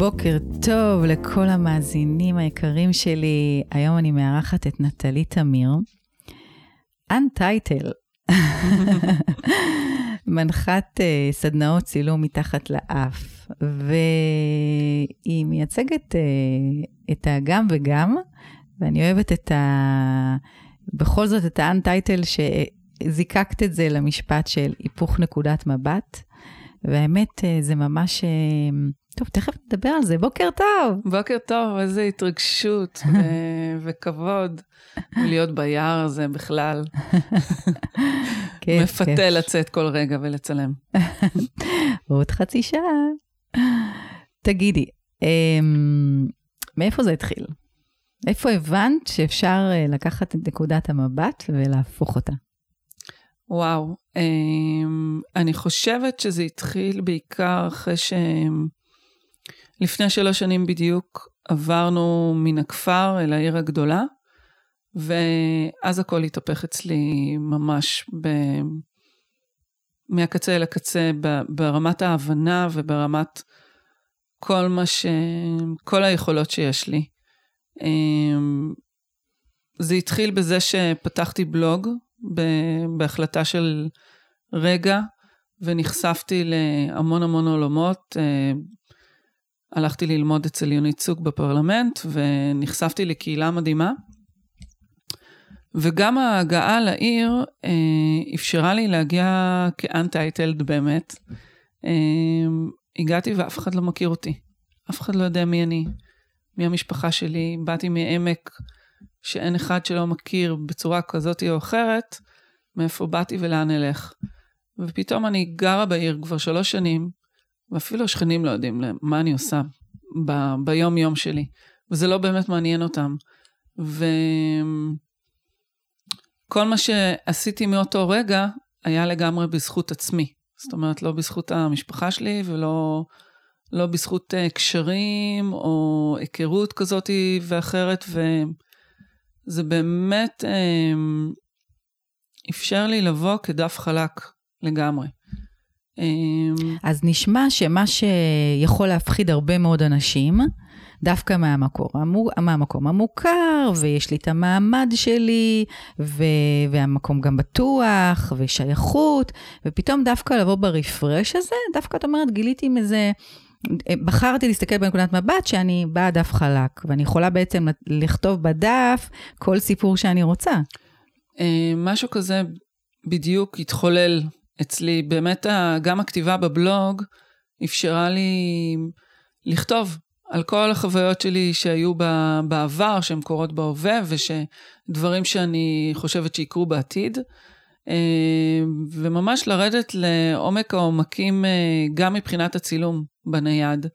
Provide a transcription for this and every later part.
בוקר טוב לכל המאזינים היקרים שלי. היום אני מארחת את נטלי תמיר, אנטייטל, מנחת uh, סדנאות צילום מתחת לאף, והיא מייצגת uh, את הגם וגם, ואני אוהבת את ה... בכל זאת את האנטייטל שזיקקת את זה למשפט של היפוך נקודת מבט, והאמת, uh, זה ממש... טוב, תכף נדבר על זה. בוקר טוב. בוקר טוב, איזה התרגשות וכבוד להיות ביער הזה בכלל. כיף, מפתה כיף. לצאת כל רגע ולצלם. עוד חצי שעה. תגידי, אמ, מאיפה זה התחיל? איפה הבנת שאפשר אה, לקחת את נקודת המבט ולהפוך אותה? וואו, אמ, אני חושבת שזה התחיל בעיקר אחרי שלפני שלוש שנים בדיוק עברנו מן הכפר אל העיר הגדולה, ואז הכל התהפך אצלי ממש ב... מהקצה אל הקצה, ברמת ההבנה וברמת כל מה ש... כל היכולות שיש לי. אמ, זה התחיל בזה שפתחתי בלוג בהחלטה של רגע, ונחשפתי להמון המון עולמות. הלכתי ללמוד אצל יונית צוק בפרלמנט, ונחשפתי לקהילה מדהימה. וגם ההגעה לעיר אה, אפשרה לי להגיע כאנטייטלד באמת. אה, הגעתי ואף אחד לא מכיר אותי. אף אחד לא יודע מי אני, מי המשפחה שלי. באתי מעמק שאין אחד שלא מכיר בצורה כזאת או אחרת, מאיפה באתי ולאן אלך. ופתאום אני גרה בעיר כבר שלוש שנים, ואפילו השכנים לא יודעים מה אני עושה ב- ביום-יום שלי, וזה לא באמת מעניין אותם. וכל מה שעשיתי מאותו רגע היה לגמרי בזכות עצמי. זאת אומרת, לא בזכות המשפחה שלי ולא לא בזכות uh, קשרים או היכרות כזאת ואחרת, וזה באמת um, אפשר לי לבוא כדף חלק לגמרי. Um, אז נשמע שמה שיכול להפחיד הרבה מאוד אנשים, דווקא מהמקום, המו- מהמקום המוכר, ויש לי את המעמד שלי, ו- והמקום גם בטוח, ושייכות, ופתאום דווקא לבוא ברפרש הזה, דווקא את אומרת, גיליתי עם איזה... בחרתי להסתכל בנקודת מבט שאני באה דף חלק, ואני יכולה בעצם לכתוב בדף כל סיפור שאני רוצה. אה, משהו כזה בדיוק התחולל אצלי. באמת, גם הכתיבה בבלוג אפשרה לי לכתוב על כל החוויות שלי שהיו בעבר, שהן קורות בהווה, ושדברים שאני חושבת שיקרו בעתיד. אה, וממש לרדת לעומק העומקים אה, גם מבחינת הצילום בנייד.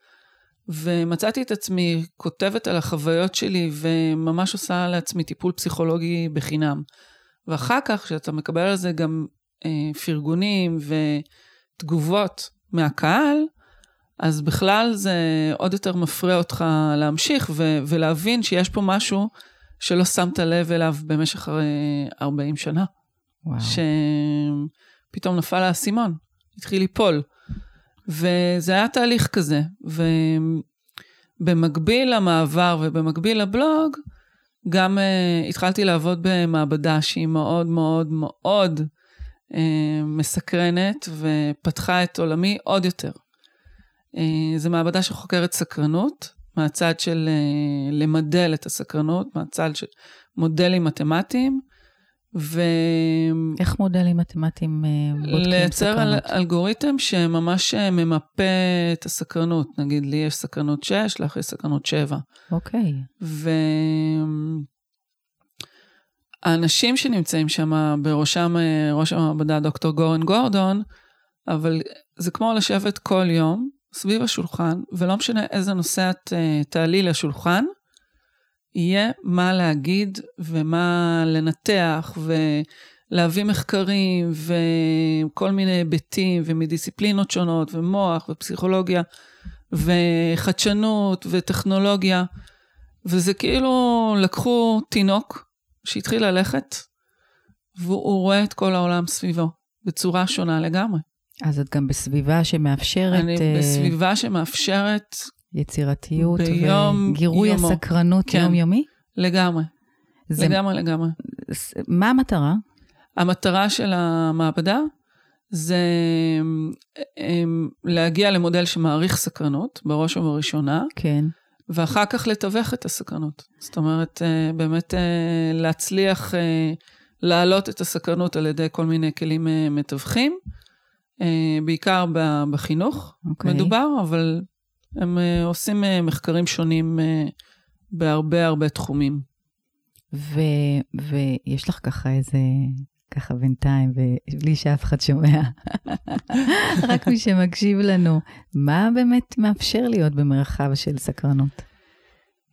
ומצאתי את עצמי כותבת על החוויות שלי וממש עושה לעצמי טיפול פסיכולוגי בחינם. ואחר כך, כשאתה מקבל על זה גם פרגונים ותגובות מהקהל, אז בכלל זה עוד יותר מפריע אותך להמשיך ו- ולהבין שיש פה משהו שלא שמת לב אליו במשך אה, 40 שנה. וואו. שפתאום נפל האסימון, התחיל ליפול. וזה היה תהליך כזה. ובמקביל למעבר ובמקביל לבלוג, גם uh, התחלתי לעבוד במעבדה שהיא מאוד מאוד מאוד מסקרנת ופתחה את עולמי עוד יותר. Uh, זו מעבדה שחוקרת סקרנות, מהצד של uh, למדל את הסקרנות, מהצד של מודלים מתמטיים, ו... איך מודלים מתמטיים אה, בודקים לייצר אל, סקרנות? אלגוריתם שממש אה, ממפה את הסקרנות. נגיד, לי יש סקרנות 6, לך יש סקרנות 7. אוקיי. והאנשים שנמצאים שם, בראשם אה, ראש המעבדה דוקטור גורן גורדון, אבל זה כמו לשבת כל יום סביב השולחן, ולא משנה איזה נושא את אה, תעלי לשולחן, יהיה מה להגיד ומה לנתח ולהביא מחקרים וכל מיני היבטים ומדיסציפלינות שונות ומוח ופסיכולוגיה וחדשנות וטכנולוגיה. וזה כאילו לקחו תינוק שהתחיל ללכת והוא רואה את כל העולם סביבו בצורה שונה לגמרי. אז את גם בסביבה שמאפשרת... אני אה, בסביבה שמאפשרת יצירתיות ביום וגירוי יומו. הסקרנות כן. יומיומי? לגמרי, זה, לגמרי, לגמרי. מה המטרה? המטרה של המעבדה זה אמ, להגיע למודל שמעריך סקרנות, בראש ובראשונה, כן. ואחר כך לתווך את הסקרנות. זאת אומרת, אה, באמת אה, להצליח אה, להעלות את הסקרנות על ידי כל מיני כלים מתווכים, בעיקר בחינוך אוקיי. מדובר, אבל הם עושים מחקרים שונים בהרבה הרבה תחומים. ו, ויש לך ככה איזה, ככה בינתיים, ובלי שאף אחד שומע, רק מי שמקשיב לנו, מה באמת מאפשר להיות במרחב של סקרנות?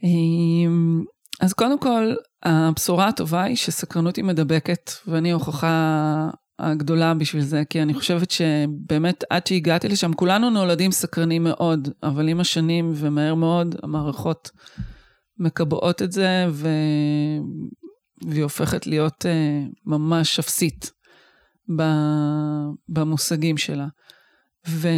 אמ, אז קודם כל, הבשורה הטובה היא שסקרנות היא מדבקת, ואני ההוכחה הגדולה בשביל זה, כי אני חושבת שבאמת עד שהגעתי לשם, כולנו נולדים סקרנים מאוד, אבל עם השנים ומהר מאוד, המערכות מקבעות את זה, ו... והיא הופכת להיות uh, ממש אפסית ב... במושגים שלה. ו...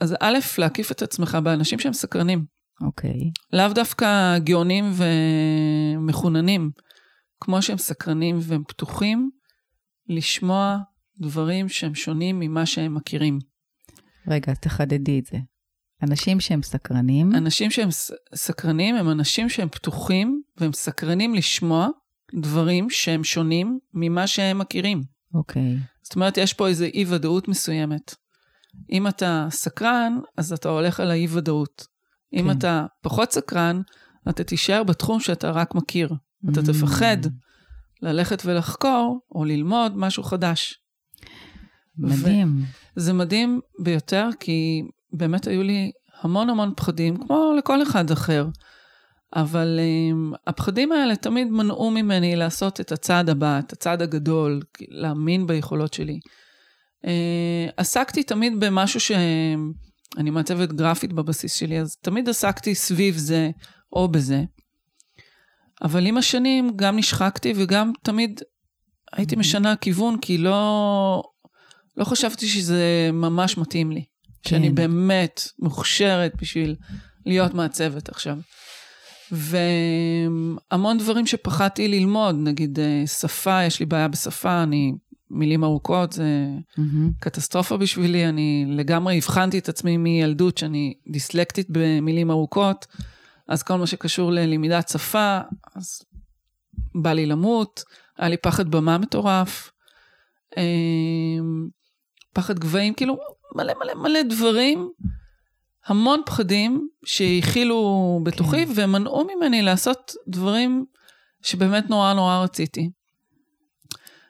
אז א', להקיף את עצמך באנשים שהם סקרנים. אוקיי. לאו דווקא גאונים ומחוננים, כמו שהם סקרנים והם פתוחים לשמוע דברים שהם שונים ממה שהם מכירים. רגע, תחדדי את זה. אנשים שהם סקרנים, אנשים שהם סקרנים הם אנשים שהם פתוחים והם סקרנים לשמוע דברים שהם שונים ממה שהם מכירים. אוקיי. זאת אומרת, יש פה איזו אי-ודאות מסוימת. אם אתה סקרן, אז אתה הולך על האי-ודאות. אם כן. אתה פחות סקרן, אתה תישאר בתחום שאתה רק מכיר. אתה Mm. תפחד ללכת ולחקור או ללמוד משהו חדש. מדהים. זה מדהים ביותר, כי באמת היו לי המון המון פחדים, כמו לכל אחד אחר. אבל um, הפחדים האלה תמיד מנעו ממני לעשות את הצעד הבא, את הצעד הגדול, להאמין ביכולות שלי. Uh, עסקתי תמיד במשהו ש... אני מעצבת גרפית בבסיס שלי, אז תמיד עסקתי סביב זה או בזה. אבל עם השנים גם נשחקתי וגם תמיד הייתי משנה כיוון, כי לא, לא חשבתי שזה ממש מתאים לי. כן. שאני באמת מוכשרת בשביל להיות מעצבת עכשיו. והמון דברים שפחדתי ללמוד, נגיד אה, שפה, יש לי בעיה בשפה, אני, מילים ארוכות, זה מהמם. קטסטרופה בשבילי, אני לגמרי הבחנתי את עצמי מילדות שאני דיסלקטית במילים ארוכות, אז כל מה שקשור ללמידת שפה, אז בא לי למות, היה לי פחד במה מטורף, אמ, פחד גבהים, כאילו מלא מלא מלא דברים, המון פחדים שהכילו בתוכי כן. ומנעו ממני לעשות דברים שבאמת נורא נורא רציתי.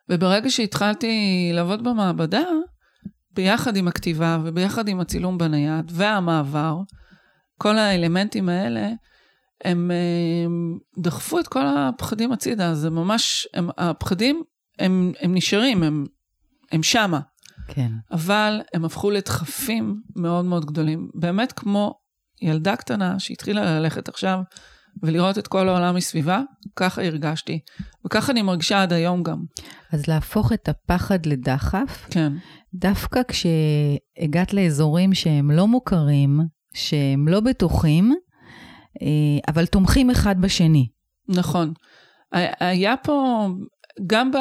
וברגע שהתחלתי לעבוד במעבדה, ביחד עם הכתיבה וביחד עם הצילום בנייד והמעבר, כל האלמנטים האלה, הם, הם דחפו את כל הפחדים הצידה. זה ממש, הם, הפחדים, הם, הם נשארים, הם, הם שמה. כן. אבל הם הפכו לדחפים מאוד מאוד גדולים. באמת כמו ילדה קטנה שהתחילה ללכת עכשיו ולראות את כל העולם מסביבה, ככה הרגשתי. וככה אני מרגישה עד היום גם. אז להפוך את הפחד לדחף, כן. דווקא כשהגעת לאזורים שהם לא מוכרים, שהם לא בטוחים, אה, אבל תומכים אחד בשני. נכון. היה פה, גם, ב,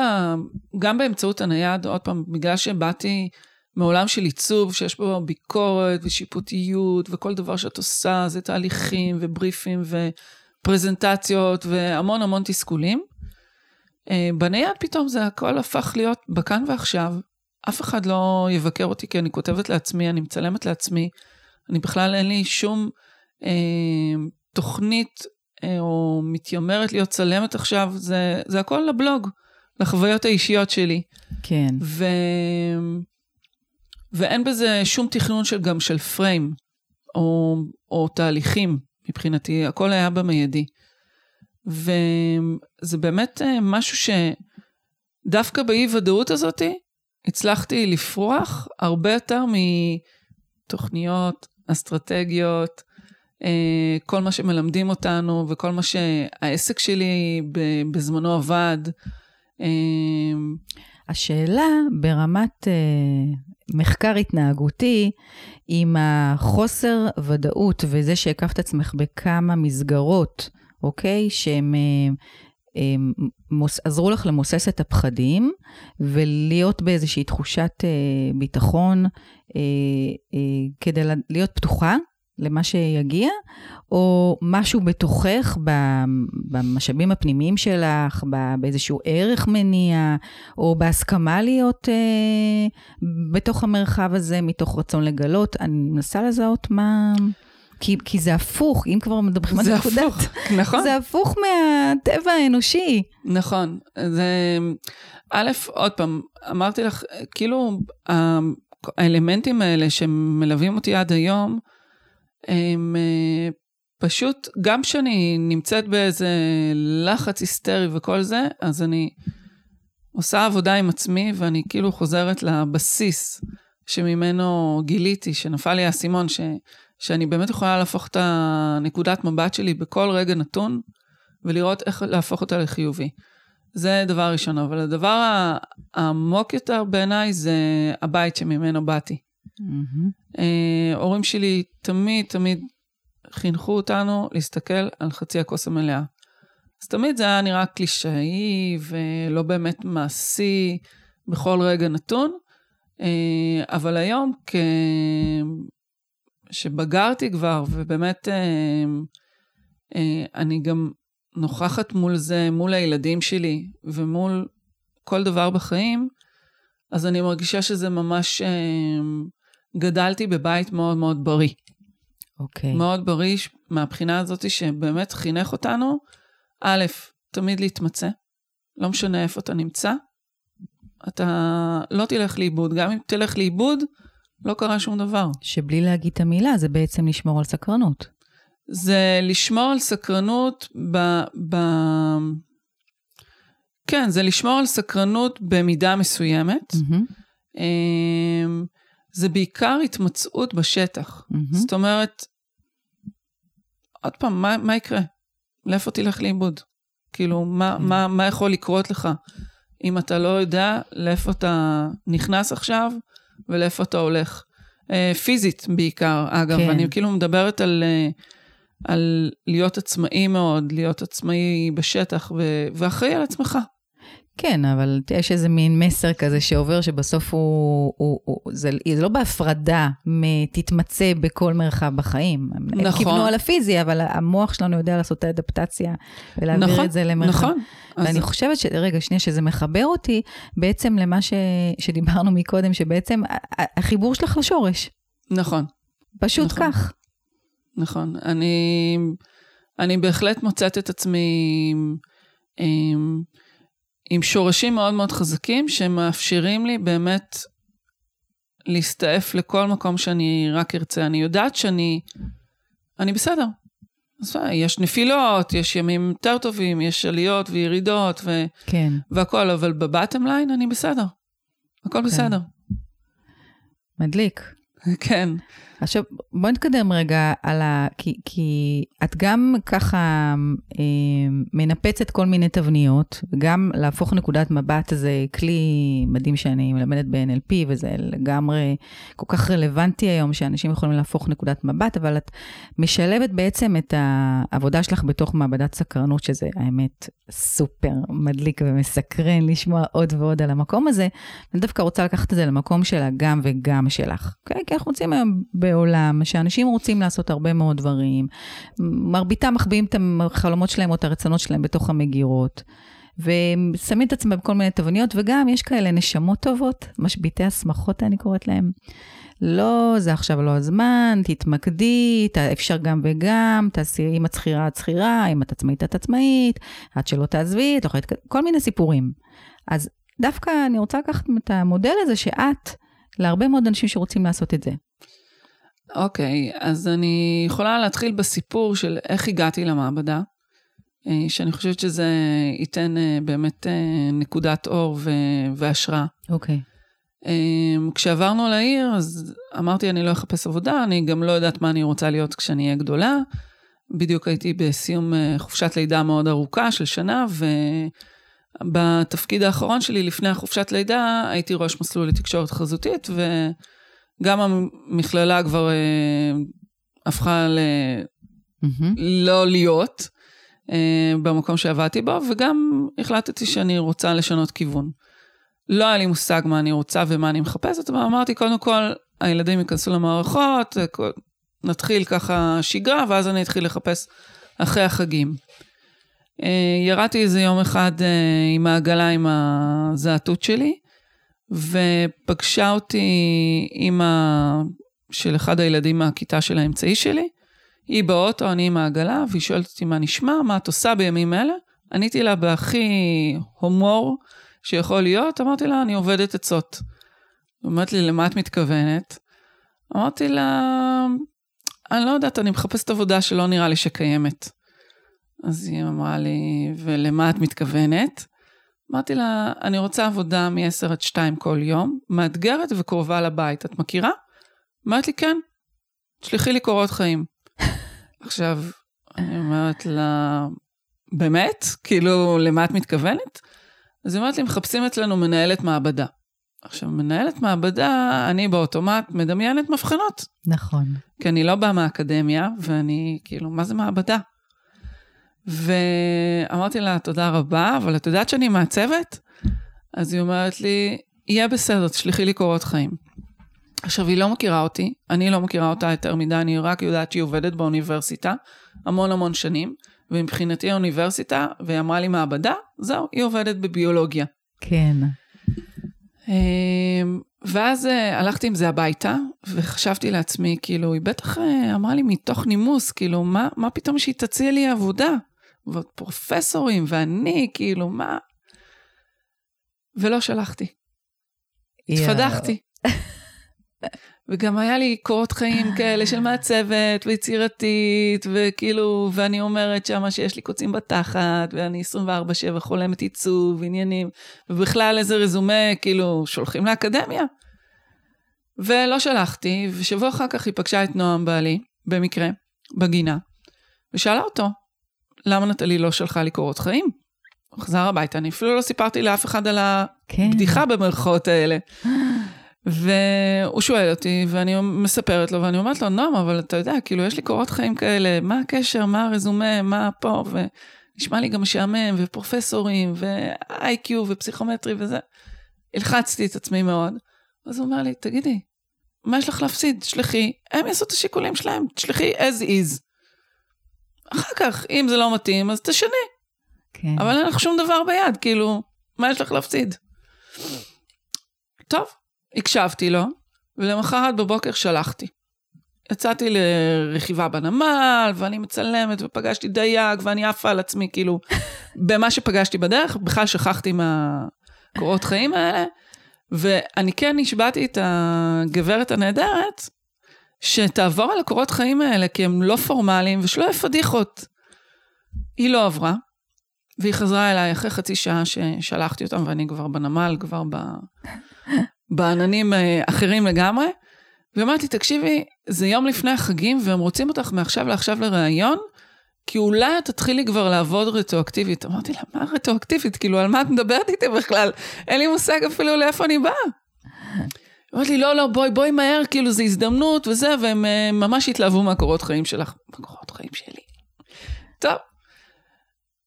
גם באמצעות הנייד, עוד פעם, בגלל שבאתי מעולם של עיצוב, שיש בו ביקורת ושיפוטיות, וכל דבר שאת עושה זה תהליכים ובריפים ופרזנטציות והמון המון תסכולים. אה, בנייד פתאום זה הכל הפך להיות בכאן ועכשיו. אף אחד לא יבקר אותי כי אני כותבת לעצמי, אני מצלמת לעצמי. אני בכלל אין לי שום אה, תוכנית או מתיימרת להיות צלמת עכשיו, זה, זה הכל לבלוג, לחוויות האישיות שלי. כן. ו... ואין בזה שום תכנון של גם של פריים, או, או תהליכים מבחינתי, הכל היה במיידי. וזה באמת אה, משהו שדווקא באי-ודאות הזאת הצלחתי לפרוח הרבה יותר מתוכניות, אסטרטגיות, אה, כל מה שמלמדים אותנו וכל מה שהעסק שלי בזמנו עבד. אה, השאלה ברמת אה, מחקר התנהגותי עם החוסר ודאות וזה שהקפת עצמך בכמה מסגרות, אוקיי? שהם הם, מוס, עזרו לך למוסס את הפחדים ולהיות באיזושהי תחושת אה, ביטחון אה, אה, כדי להיות פתוחה למה שיגיע, או משהו בתוכך, במשאבים הפנימיים שלך, באיזשהו ערך מניע, או בהסכמה להיות אה, בתוך המרחב הזה, מתוך רצון לגלות. אני מנסה לזהות מה... כי, כי זה הפוך, אם כבר מדברים על נקודת. זה הפוך, נכון. זה הפוך מהטבע האנושי. נכון. זה, א', עוד פעם, אמרתי לך, כאילו, האלמנטים האלה שמלווים אותי עד היום, הם אה, פשוט, גם כשאני נמצאת באיזה לחץ היסטרי וכל זה, אז אני עושה עבודה עם עצמי ואני כאילו חוזרת לבסיס שממנו גיליתי, שנפל לי האסימון, שאני באמת יכולה להפוך את הנקודת מבט שלי בכל רגע נתון ולראות איך להפוך אותה לחיובי. זה דבר ראשון, אבל הדבר העמוק יותר בעיניי זה הבית שממנו באתי. Mm-hmm. הורים שלי תמיד תמיד חינכו אותנו להסתכל על חצי הכוס המלאה. אז תמיד זה היה נראה קלישאי ולא באמת מעשי בכל רגע נתון, אה, אבל היום כשבגרתי כבר, ובאמת אה, אני גם נוכחת מול זה, מול הילדים שלי ומול כל דבר בחיים, אז אני מרגישה שזה ממש גדלתי בבית מאוד מאוד בריא. אוקיי. Okay. מאוד בריא מהבחינה הזאת שבאמת חינך אותנו, א', תמיד להתמצא, לא משנה איפה אתה נמצא, אתה לא תלך לאיבוד, גם אם תלך לאיבוד, לא קרה שום דבר. שבלי להגיד את המילה, זה בעצם לשמור על סקרנות. זה לשמור על סקרנות ב... ב... כן, זה לשמור על סקרנות במידה מסוימת. Mm-hmm. זה בעיקר התמצאות בשטח. Mm-hmm. זאת אומרת, עוד פעם, מה, מה יקרה? לאיפה תלך לאיבוד? כאילו, מה, mm-hmm. מה, מה יכול לקרות לך אם אתה לא יודע לאיפה אתה נכנס עכשיו ולאיפה אתה הולך? אה, פיזית בעיקר, אגב, כן. אני כאילו מדברת על, אה, על להיות עצמאי מאוד, להיות עצמאי בשטח ו- ואחראי על עצמך. כן, אבל יש איזה מין מסר כזה שעובר, שבסוף הוא, הוא, הוא זה, זה לא בהפרדה מתתמצא בכל מרחב בחיים. נכון. הם כיוונו על הפיזי, אבל המוח שלנו יודע לעשות את האדפטציה ולהעביר נכון, את זה למרחב. נכון. ואני אז... חושבת ש... רגע, שנייה, שזה מחבר אותי בעצם למה ש... שדיברנו מקודם, שבעצם החיבור שלך לשורש. נכון. פשוט נכון. כך. נכון. אני, אני בהחלט מוצאת את עצמי... עם... עם שורשים מאוד מאוד חזקים, שמאפשרים לי באמת להסתעף לכל מקום שאני רק ארצה. אני יודעת שאני, אני בסדר. אז יש נפילות, יש ימים יותר טובים, יש עליות וירידות ו... כן. והכל, אבל בבטם ליין אני בסדר. הכל כן. בסדר. מדליק. כן. עכשיו, בוא נתקדם רגע על ה... כי, כי את גם ככה אה, מנפצת כל מיני תבניות, וגם להפוך נקודת מבט זה כלי מדהים שאני מלמדת ב-NLP, וזה לגמרי כל כך רלוונטי היום, שאנשים יכולים להפוך נקודת מבט, אבל את משלבת בעצם את העבודה שלך בתוך מעבדת סקרנות, שזה האמת סופר מדליק ומסקרן לשמוע עוד ועוד על המקום הזה. אני דווקא רוצה לקחת את זה למקום של הגם וגם שלך? אוקיי? כי אנחנו רוצים היום בעולם שאנשים רוצים לעשות הרבה מאוד דברים, מרביתם מחביאים את החלומות שלהם או את הרצונות שלהם בתוך המגירות. ושמים את עצמם בכל מיני תבניות, וגם יש כאלה נשמות טובות, משביתי הסמכות אני קוראת להם. לא, זה עכשיו לא הזמן, תתמקדי, אפשר גם וגם, תעשי, אם את שכירה, את שכירה, אם את עצמאית, את עצמאית, עד שלא תעזבי, את יכולה, כל מיני סיפורים. אז דווקא אני רוצה לקחת את המודל הזה שאת, להרבה מאוד אנשים שרוצים לעשות את זה. אוקיי, okay, אז אני יכולה להתחיל בסיפור של איך הגעתי למעבדה, אה, שאני חושבת שזה ייתן אה, באמת אה, נקודת אור והשראה. אוקיי. Okay. כשעברנו לעיר, אז אמרתי, אני לא אחפש עבודה, אני גם לא יודעת מה אני רוצה להיות כשאני אהיה גדולה. בדיוק הייתי בסיום חופשת לידה מאוד ארוכה של שנה, בתפקיד האחרון שלי, לפני החופשת לידה, הייתי ראש מסלול לתקשורת חזותית, וגם המכללה כבר אה, הפכה ל... Mm-hmm. לא להיות אה, במקום שעבדתי בו, וגם החלטתי שאני רוצה לשנות כיוון. לא היה לי מושג מה אני רוצה ומה אני מחפשת, אבל אמרתי, קודם כל, הילדים ייכנסו למערכות, נתחיל ככה שגרה, ואז אני אתחיל לחפש אחרי החגים. אה, ירדתי איזה יום אחד אה, עם העגלה עם הזעתות שלי, ופגשה אותי אימא של אחד הילדים מהכיתה של האמצעי שלי. היא באוטו, אני עם העגלה, והיא שואלת אותי מה נשמע, מה את עושה בימים אלה? עניתי לה בהכי הומור שיכול להיות, אמרתי לה, אני עובדת עצות. היא אומרת לי, למה את מתכוונת? אמרתי לה, אני לא יודעת, אני מחפשת עבודה שלא נראה לי שקיימת. אז היא אמרה לי, ולמה את מתכוונת? אמרתי לה, אני רוצה עבודה מ-10 עד 2 כל יום, מאתגרת וקרובה לבית. את מכירה? אמרת לי, כן. שלחי לי קורות חיים. עכשיו, אני אומרת לה, באמת? כאילו, למה את מתכוונת? אז היא אומרת לי, מחפשים אצלנו מנהלת מעבדה. עכשיו, מנהלת מעבדה, אני באוטומט מדמיינת מבחנות. נכון. כי אני לא באה מהאקדמיה, ואני, כאילו, מה זה מעבדה? ואמרתי לה, תודה רבה, אבל את יודעת שאני מעצבת? אז היא אומרת לי, יהיה בסדר, תשלחי לי קורות חיים. עכשיו, היא לא מכירה אותי, אני לא מכירה אותה יותר מדי, אני רק יודעת שהיא עובדת באוניברסיטה המון המון שנים, ומבחינתי האוניברסיטה, והיא אמרה לי מעבדה, זהו, היא עובדת בביולוגיה. כן. אמ, ואז אה, הלכתי עם זה הביתה, וחשבתי לעצמי, כאילו, היא בטח אה, אמרה לי מתוך נימוס, כאילו, מה, מה פתאום שהיא תציע לי עבודה? ועוד פרופסורים, ואני, כאילו, מה? ולא שלחתי. התפדחתי. וגם היה לי קורות חיים כאלה של מעצבת ויצירתית, וכאילו, ואני אומרת שמה שיש לי קוצים בתחת, ואני 24-7 חולמת עיצוב, עניינים, ובכלל איזה רזומה, כאילו, שולחים לאקדמיה. ולא שלחתי, ושבוע אחר כך היא פגשה את נועם בעלי, במקרה, בגינה, ושאלה אותו, למה נטלי לא שלחה לי קורות חיים? הוא חזר הביתה, אני אפילו לא סיפרתי לאף אחד על כן. הבדיחה במרכאות האלה. והוא שואל אותי, ואני מספרת לו, ואני אומרת לו, נועם, אבל אתה יודע, כאילו, יש לי קורות חיים כאלה, מה הקשר, מה הרזומה, מה פה, ונשמע לי גם משעמם, ופרופסורים, ו-IQ, ופסיכומטרי וזה. הלחצתי את עצמי מאוד. אז הוא אומר לי, תגידי, מה יש לך להפסיד? שלחי, הם יעשו את השיקולים שלהם, תשלחי as is. אחר כך, אם זה לא מתאים, אז תשני. כן. אבל אין לך שום דבר ביד, כאילו, מה יש לך להפסיד? טוב, הקשבתי לו, ולמחרת בבוקר שלחתי. יצאתי לרכיבה בנמל, ואני מצלמת, ופגשתי דייג, ואני עפה על עצמי, כאילו, במה שפגשתי בדרך, בכלל שכחתי מהקורות חיים האלה, ואני כן השבעתי את הגברת הנהדרת, שתעבור על הקורות חיים האלה, כי הם לא פורמליים, ושלא יהיו פדיחות. היא לא עברה, והיא חזרה אליי אחרי חצי שעה ששלחתי אותם, ואני כבר בנמל, כבר ב... בעננים אה, אחרים לגמרי. ואמרתי, תקשיבי, זה יום לפני החגים, והם רוצים אותך מעכשיו לעכשיו לראיון, כי אולי את תתחילי כבר לעבוד רטרואקטיבית. אמרתי לה, מה רטרואקטיבית? כאילו, על מה את מדברת איתי בכלל? אין לי מושג אפילו לאיפה אני באה. אמרתי לי, לא, לא, בואי, בואי מהר, כאילו, זו הזדמנות וזה, והם uh, ממש התלהבו מהקורות חיים שלך. מהקורות חיים שלי. טוב,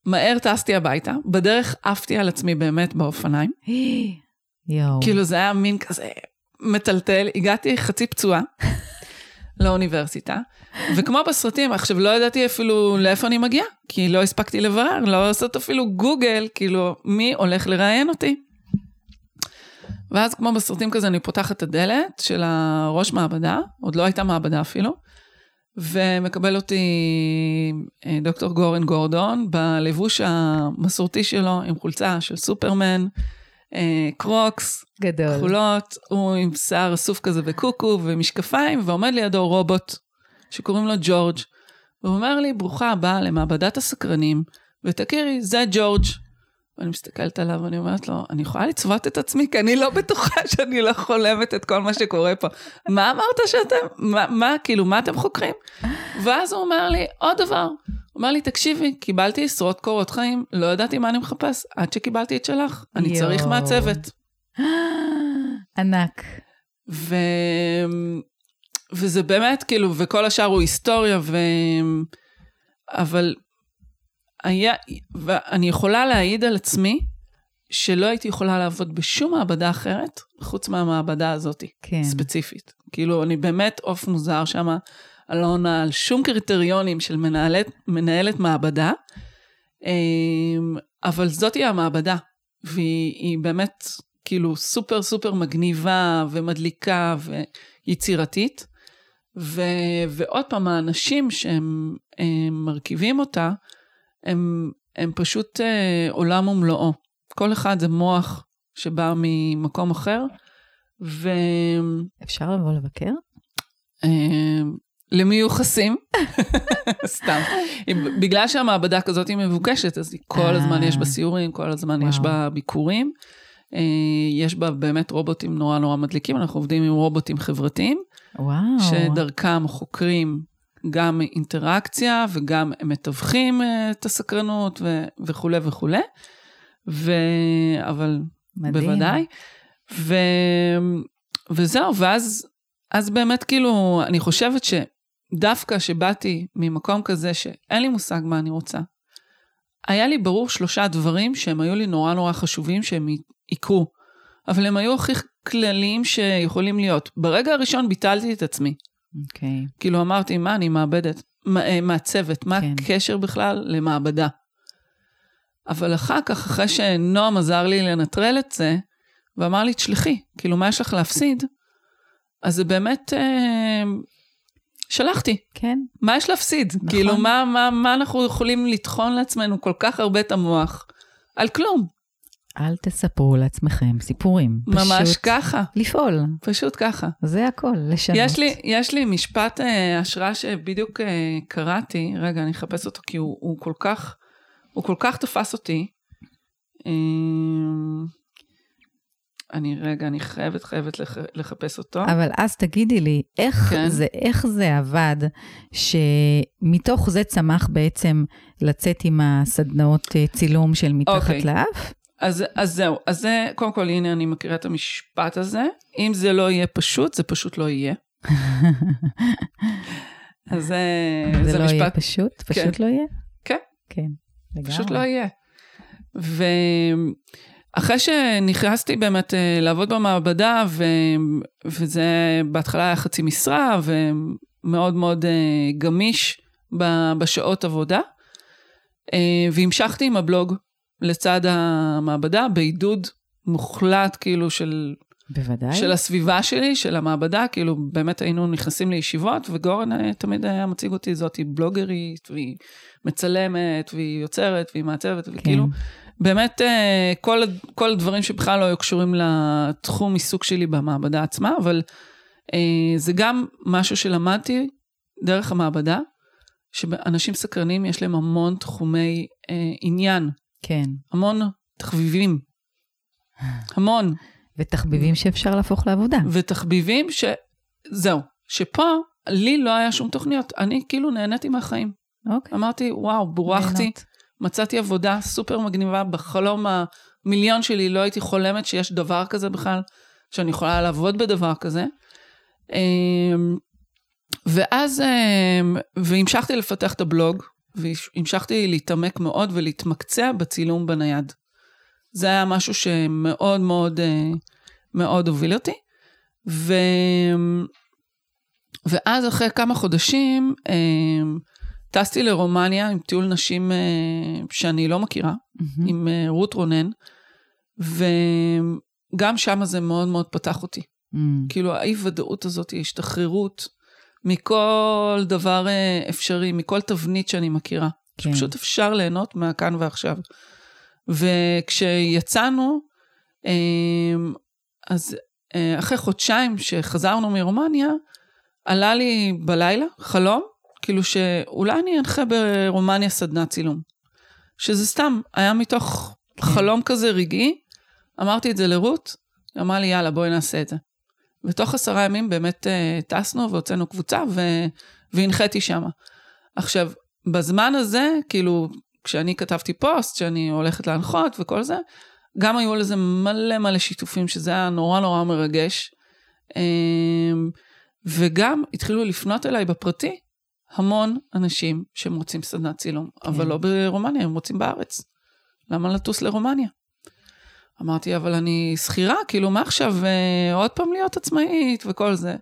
מהר טסתי הביתה, בדרך עפתי על עצמי באמת באופניים. יואו. כאילו זה היה מין כזה מטלטל, הגעתי חצי פצועה לאוניברסיטה, וכמו בסרטים, עכשיו לא ידעתי אפילו לאיפה אני מגיעה, כי לא הספקתי לברר, לא לעשות אפילו גוגל, כאילו, מי הולך לראיין אותי. ואז כמו בסרטים כזה, אני פותחת את הדלת של הראש מעבדה, עוד לא הייתה מעבדה אפילו, ומקבל אותי אה, דוקטור גורן גורדון, בלבוש המסורתי שלו, עם חולצה של סופרמן, אה, קרוקס, גדול. כחולות, הוא עם שיער אסוף כזה וקוקו ומשקפיים, ועומד לידו רובוט שקוראים לו ג'ורג'. והוא אומר לי, ברוכה הבאה למעבדת הסקרנים, ותכירי, זה ג'ורג'. ואני מסתכלת עליו ואני אומרת לו, אני יכולה לצוות את עצמי, כי אני לא בטוחה שאני לא חולמת את כל מה שקורה פה. מה אמרת שאתם, מה, מה כאילו, מה אתם חוקרים? ואז הוא אומר לי, עוד דבר, הוא אמר לי, תקשיבי, קיבלתי עשרות קורות חיים, לא ידעתי מה אני מחפש, עד שקיבלתי את שלך, אני יואו. צריך מעצבת. ענק. ו... וזה באמת, כאילו, וכל השאר הוא היסטוריה, ו... אבל היה, ואני יכולה להעיד על עצמי, שלא הייתי יכולה לעבוד בשום מעבדה אחרת, חוץ מהמעבדה הזאת, כן. ספציפית. כאילו, אני באמת עוף מוזר שם, אני לא עונה על שום קריטריונים של מנהלת, מנהלת מעבדה, אמ, אבל זאתי המעבדה, והיא היא באמת כאילו סופר סופר מגניבה ומדליקה ויצירתית. ו, ועוד פעם, האנשים שהם הם מרכיבים אותה, הם, הם פשוט אה, עולם ומלואו. כל אחד זה מוח שבא ממקום אחר, ו... אפשר לבוא לבקר? אה, למיוחסים, סתם. בגלל שהמעבדה כזאת היא מבוקשת, אז היא כל הזמן יש בה סיורים, כל הזמן יש וואו. בה ביקורים. אה, יש בה באמת רובוטים נורא נורא מדליקים, אנחנו עובדים עם רובוטים חברתיים, וואו. שדרכם חוקרים גם אינטראקציה וגם מתווכים אה, את הסקרנות ו- וכולי וכולי. ו... אבל מדהים. בוודאי. ו... וזהו, ואז אז באמת כאילו, אני חושבת שדווקא שבאתי ממקום כזה שאין לי מושג מה אני רוצה, היה לי ברור שלושה דברים שהם היו לי נורא נורא חשובים שהם יקרו, אבל הם היו הכי כלליים שיכולים להיות. ברגע הראשון ביטלתי את עצמי. אוקיי. כאילו אמרתי, מה, אני מאבדת, מה- אה, מעצבת, מה כן. הקשר בכלל למעבדה? אבל אחר כך, אחרי שנועם עזר לי לנטרל את זה, ואמר לי, תשלחי, כאילו, מה יש לך להפסיד? אז זה באמת, אה, שלחתי, כן. מה יש להפסיד? נכון. כאילו, מה, מה, מה אנחנו יכולים לטחון לעצמנו כל כך הרבה את המוח? על כלום, אל תספרו לעצמכם סיפורים. ממש פשוט ככה, לפעול. פשוט ככה. זה הכל, לשנות. יש לי, יש לי משפט אה, השראה שבדיוק אה, קראתי, רגע, אני אחפש אותו כי הוא, הוא כל כך, הוא כל כך תפס אותי. אה, אני, רגע, אני חייבת, חייבת לח, לחפש אותו. אבל אז תגידי לי, איך, כן. זה, איך זה עבד, שמתוך זה צמח בעצם לצאת עם הסדנאות אה, צילום של מתחת אוקיי. לאף? אז, אז זהו, אז זה, קודם כל, הנה, אני מכירה את המשפט הזה. אם זה לא יהיה פשוט, זה פשוט לא יהיה. אז זה, זה זה לא יהיה משפט, פשוט? פשוט לא יהיה? כן. כן, לגמרי. פשוט לא יהיה. ואחרי שנכנסתי באמת אה, לעבוד במעבדה, ו... וזה בהתחלה היה חצי משרה, ומאוד מאוד אה, גמיש בשעות עבודה, אה, והמשכתי עם הבלוג לצד המעבדה, בעידוד מוחלט כאילו של, בוודאי. של הסביבה שלי, של המעבדה, כאילו באמת היינו נכנסים לישיבות, וגורן אה, תמיד היה מציג אותי, זאתי בלוגרית, והיא מצלמת, והיא יוצרת, והיא מעצבת, וכאילו, באמת אה, כל, כל הדברים שבכלל לא היו קשורים לתחום עיסוק שלי במעבדה עצמה, אבל אה, זה גם משהו שלמדתי דרך המעבדה, שאנשים סקרנים יש להם המון תחומי עניין, כן. המון תחביבים, המון. ותחביבים שאפשר להפוך לעבודה. ותחביבים ש... זהו, שפה לי לא היה שום תוכניות, אני כאילו נהניתי מהחיים. אוקיי. אמרתי, וואו, בורחתי, ליהנות. מצאתי עבודה סופר מגניבה, בחלום המיליון שלי לא הייתי חולמת שיש דבר כזה בכלל, שאני יכולה לעבוד בדבר כזה. אמ, ואז, אמ, והמשכתי לפתח את הבלוג, והמשכתי להתעמק מאוד ולהתמקצע בצילום בנייד. זה היה משהו שמאוד מאוד אה, מאוד הוביל אותי. ו... ואז אחרי כמה חודשים, אמ, טסתי לרומניה עם טיול נשים אה, שאני לא מכירה, מהמם. עם אה, רות רונן, וגם שם זה מאוד מאוד פתח אותי. אמ, כאילו האי-ודאות הזאת, ההשתחררות מכל דבר אה, אפשרי, מכל תבנית שאני מכירה. כן. שפשוט אפשר ליהנות מהכאן ועכשיו. וכשיצאנו, אה, אז אה, אחרי חודשיים שחזרנו מרומניה, עלה לי בלילה חלום, כאילו שאולי אני אנחה ברומניה סדנת צילום. שזה סתם, היה מתוך כן. חלום כזה רגעי. אמרתי את זה לרות, היא אמרה לי, יאללה, בואי נעשה את זה. ותוך עשרה ימים באמת אה, טסנו והוצאנו קבוצה ו... והנחיתי שמה. עכשיו, בזמן הזה, כאילו, כשאני כתבתי פוסט, שאני הולכת להנחות וכל זה, גם היו לזה מלא מלא שיתופים, שזה היה נורא נורא מרגש. אמ, וגם התחילו לפנות אליי בפרטי המון אנשים שהם רוצים סדנת צילום, כן. אבל לא ברומניה, הם רוצים בארץ. למה לטוס לרומניה? אמרתי, אבל אני שכירה, כאילו, מה עכשיו, אה, עוד פעם להיות עצמאית וכל זה.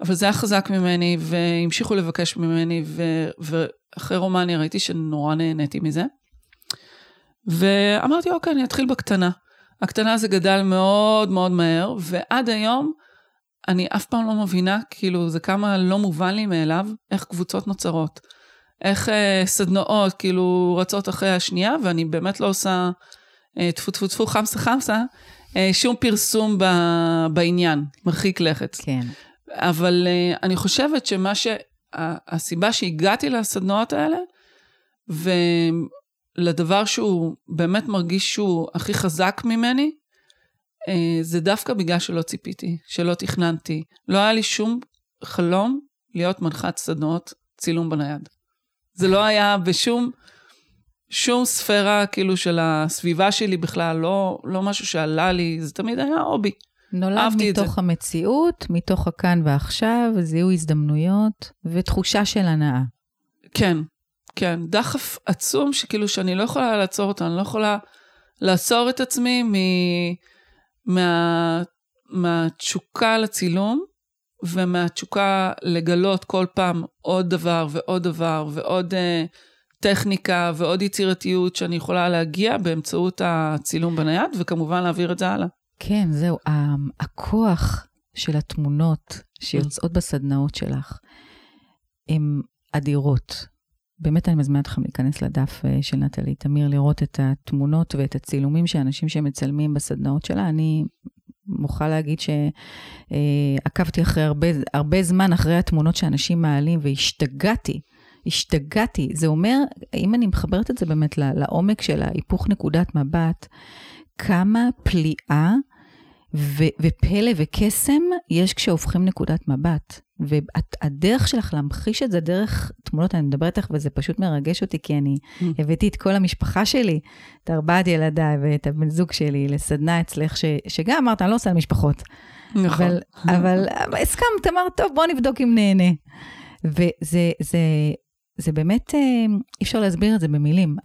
אבל זה היה חזק ממני, והמשיכו לבקש ממני, ו, ואחרי רומניה ראיתי שנורא נהניתי מזה. ואמרתי, אוקיי, אני אתחיל בקטנה. הקטנה זה גדל מאוד מאוד מהר, ועד היום אני אף פעם לא מבינה, כאילו, זה כמה לא מובן לי מאליו, איך קבוצות נוצרות. איך אה, סדנאות, כאילו, רצות אחרי השנייה, ואני באמת לא עושה טפו טפו טפו חמסה חמסה, אה, שום פרסום ב, בעניין, מרחיק לכת. כן. אבל אה, אני חושבת שמה ש... הסיבה שהגעתי לסדנאות האלה, ולדבר שהוא באמת מרגיש שהוא הכי חזק ממני, זה דווקא בגלל שלא ציפיתי, שלא תכננתי. לא היה לי שום חלום להיות מנחת סדנאות צילום בנייד. זה לא היה בשום שום ספירה כאילו של הסביבה שלי בכלל, לא, לא משהו שעלה לי, זה תמיד היה הובי. נולד מתוך המציאות, מתוך הכאן ועכשיו, זיהוי הזדמנויות ותחושה של הנאה. כן, כן. דחף עצום שכאילו שאני לא יכולה לעצור אותו, אני לא יכולה לעצור את עצמי מ... מה... מהתשוקה לצילום ומהתשוקה לגלות כל פעם עוד דבר ועוד דבר ועוד... Uh, טכניקה ועוד יצירתיות שאני יכולה להגיע באמצעות הצילום בנייד, וכמובן להעביר את זה הלאה. כן, זהו. הכוח של התמונות שיוצאות בסדנאות שלך, הן אדירות. באמת אני מזמינה אתכם להיכנס לדף אה, של נטלי תמיר, לראות את התמונות ואת הצילומים של אנשים שמצלמים בסדנאות שלה. אני מוכרחה להגיד שעקבתי אחרי הרבה, הרבה זמן אחרי התמונות שאנשים מעלים והשתגעתי השתגעתי. זה אומר, אם אני מחברת את זה באמת לעומק של ההיפוך נקודת מבט, כמה פליאה ו- ופלא וקסם יש כשהופכים נקודת מבט. והדרך שלך להמחיש את זה דרך תמונות, אני מדברת איתך וזה פשוט מרגש אותי, כי אני mm. הבאתי את כל המשפחה שלי, את ארבעת ילדיי ואת הבן זוג שלי לסדנה אצלך, ש- שגם אמרת, אני לא עושה משפחות. נכון. אבל, אבל הסכמת, אמרת, טוב, בוא נבדוק אם נהנה. וזה זה, זה באמת, אה, אי אפשר להסביר את זה במילים,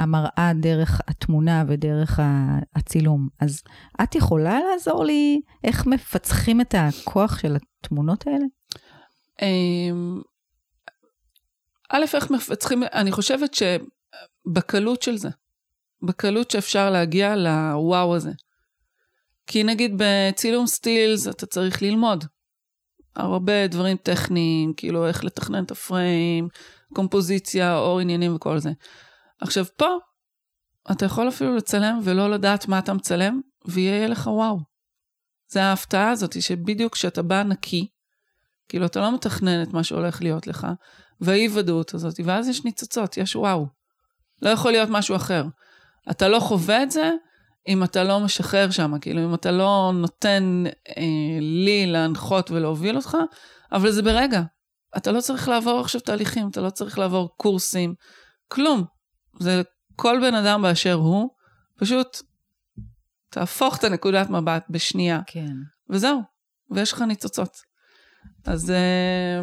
המראה דרך התמונה ודרך הצילום. אז את יכולה לעזור לי איך מפצחים את הכוח של התמונות האלה? אמ, א', איך מפצחים, אני חושבת שבקלות של זה, בקלות שאפשר להגיע לוואו הזה. כי נגיד בצילום סטילס אתה צריך ללמוד. הרבה דברים טכניים, כאילו איך לתכנן את הפריים, קומפוזיציה, אור עניינים וכל זה. עכשיו, פה אתה יכול אפילו לצלם ולא לדעת מה אתה מצלם, ויהיה לך וואו. זה ההפתעה הזאת, שבדיוק כשאתה בא נקי, כאילו אתה לא מתכנן את מה שהולך להיות לך, והאי-ודאות הזאת, ואז יש ניצוצות, יש וואו. לא יכול להיות משהו אחר. אתה לא חווה את זה אם אתה לא משחרר שם, כאילו אם אתה לא נותן אה, לי להנחות ולהוביל אותך, אבל זה ברגע. אתה לא צריך לעבור עכשיו תהליכים, אתה לא צריך לעבור קורסים, כלום. זה כל בן אדם באשר הוא, פשוט תהפוך את הנקודת מבט בשנייה. כן. וזהו, ויש לך ניצוצות. אז אה,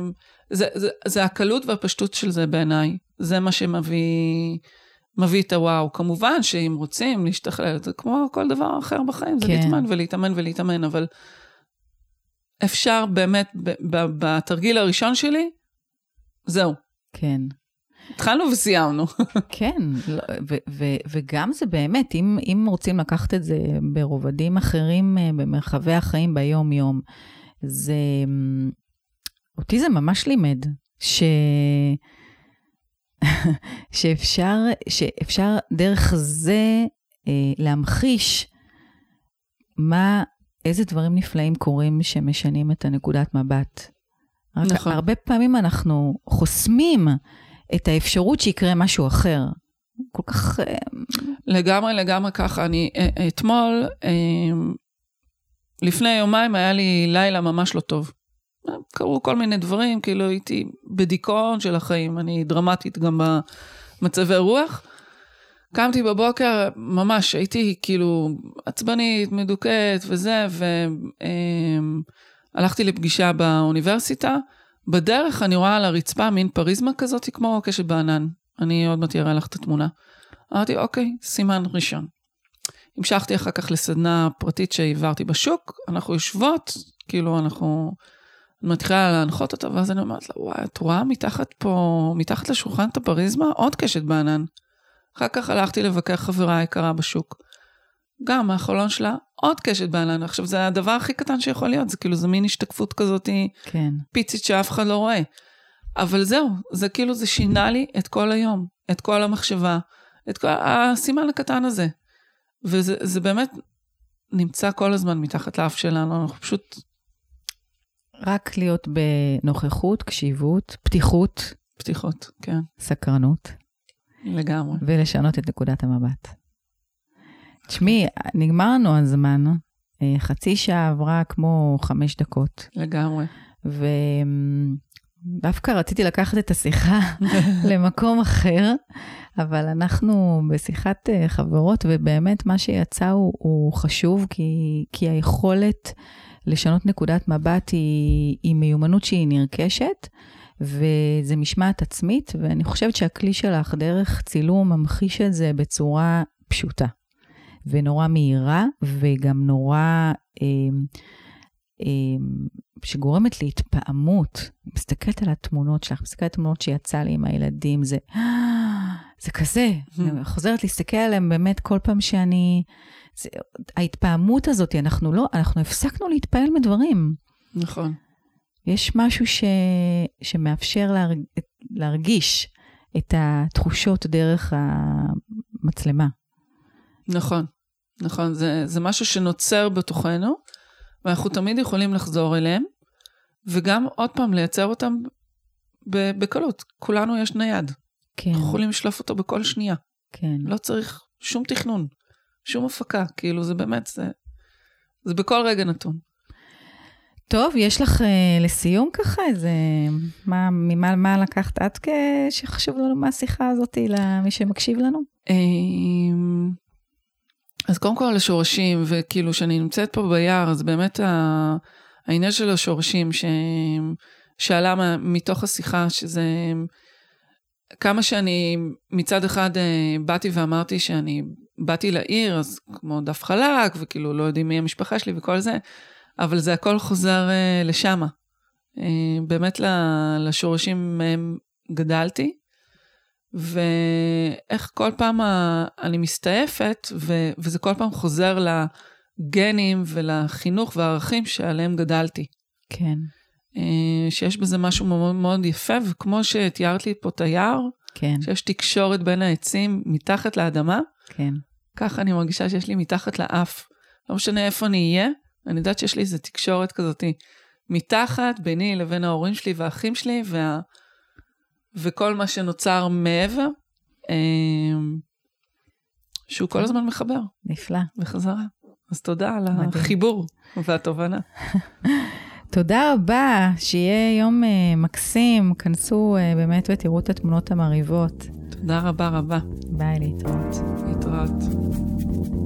זה, זה, זה הקלות והפשטות של זה בעיניי. זה מה שמביא מביא את הוואו. כמובן שאם רוצים להשתכלל, זה כמו כל דבר אחר בחיים, זה כן. להתאמן ולהתאמן ולהתאמן, אבל אפשר באמת, בתרגיל הראשון שלי, זהו. כן. התחלנו וסיימנו. כן, לא, ו- ו- וגם זה באמת, אם, אם רוצים לקחת את זה ברובדים אחרים, אה, במרחבי החיים ביום-יום, זה... אותי זה ממש לימד, ש... שאפשר, שאפשר דרך זה אה, להמחיש מה, איזה דברים נפלאים קורים שמשנים את הנקודת מבט. רק נכון. הרבה פעמים אנחנו חוסמים את האפשרות שיקרה משהו אחר. כל כך... אה, לגמרי, לגמרי ככה. אני אה, אתמול, לפני יומיים היה לי לילה ממש לא טוב. קרו כל מיני דברים, כאילו הייתי בדיכאון של החיים, אני דרמטית גם במצבי רוח. קמתי בבוקר, ממש הייתי כאילו עצבנית, מדוכאת וזה, והלכתי לפגישה באוניברסיטה. בדרך אני רואה על הרצפה מין פריזמה כזאת כמו קשת בענן. אני עוד מעט אראה לך את התמונה. אמרתי, אוקיי, סימן ראשון. המשכתי אחר כך לסדנה פרטית שהעברתי בשוק, אנחנו יושבות, כאילו אנחנו... מתחילה להנחות אותה, ואז אני אומרת לה, וואי, את רואה מתחת פה, מתחת לשולחן את הפריזמה? עוד קשת בענן. אחר כך הלכתי לבקר חברה יקרה בשוק. גם מהחלון שלה, עוד קשת בענן. עכשיו, זה הדבר הכי קטן שיכול להיות, זה כאילו, זה מין השתקפות כזאת כן. פיצית שאף אחד לא רואה. אבל זהו, זה כאילו, זה שינה לי את כל היום, את כל המחשבה, את כל הסימן הקטן הזה. וזה באמת נמצא כל הזמן מתחת לאף שלנו, אנחנו פשוט... רק להיות בנוכחות, קשיבות, פתיחות. פתיחות, כן. סקרנות. לגמרי. ולשנות את נקודת המבט. תשמעי, נגמר לנו הזמן, אה, חצי שעה עברה כמו חמש דקות. לגמרי. ודווקא רציתי לקחת את השיחה למקום אחר, אבל אנחנו בשיחת אה, חברות, ובאמת מה שיצא הוא, הוא חשוב, כי, כי היכולת לשנות נקודת מבט היא, היא מיומנות שהיא נרכשת. וזה משמעת עצמית, ואני חושבת שהכלי שלך דרך צילום ממחיש את זה בצורה פשוטה, ונורא מהירה, וגם נורא... אה, אה, שגורמת להתפעמות. מסתכלת על התמונות שלך, מסתכלת על התמונות שיצא לי עם הילדים, זה, זה כזה, אני חוזרת להסתכל עליהם באמת כל פעם שאני... זה, ההתפעמות הזאת, אנחנו לא, אנחנו הפסקנו להתפעל מדברים. נכון. יש משהו ש... שמאפשר להרג... להרגיש את התחושות דרך המצלמה. נכון, נכון. זה, זה משהו שנוצר בתוכנו, ואנחנו תמיד יכולים לחזור אליהם, וגם עוד פעם לייצר אותם בקלות. כולנו יש נייד. כן. אנחנו יכולים לשלוף אותו בכל שנייה. כן. לא צריך שום תכנון, שום הפקה. כאילו, זה באמת, זה, זה בכל רגע נתון. טוב, יש לך uh, לסיום ככה איזה, מה, ממה, מה לקחת את שחשוב לנו מהשיחה הזאת למי שמקשיב לנו? אמ, אז קודם כל לשורשים, וכאילו שאני נמצאת פה ביער, אז באמת העניין של השורשים ש... שעלה מתוך השיחה, שזה כמה שאני מצד אחד אה, באתי ואמרתי שאני באתי לעיר, אז כמו דף חלק, וכאילו לא יודעים מי המשפחה שלי וכל זה, אבל זה הכל חוזר uh, לשם. Uh, באמת לשורשים מהם גדלתי, ואיך כל פעם אני מסתעפת, ו- וזה כל פעם חוזר לגנים ולחינוך והערכים שעליהם גדלתי. כן. Uh, שיש בזה משהו מאוד מאוד יפה, וכמו שתיארת לי פה את היער, כן. שיש תקשורת בין העצים מתחת לאדמה, כן. ככה אני מרגישה שיש לי מתחת לאף. לא משנה איפה אני אהיה, אני יודעת שיש לי איזו תקשורת כזאת מתחת, ביני לבין ההורים שלי והאחים שלי, וה... וכל מה שנוצר מעבר, אמ, שהוא כל הזמן מחבר. נפלא. בחזרה. אז תודה על החיבור והתובנה. תודה רבה, שיהיה יום uh, מקסים, כנסו uh, באמת ותראו את התמונות המרהיבות. תודה רבה רבה. ביי, להתראות. להתראות.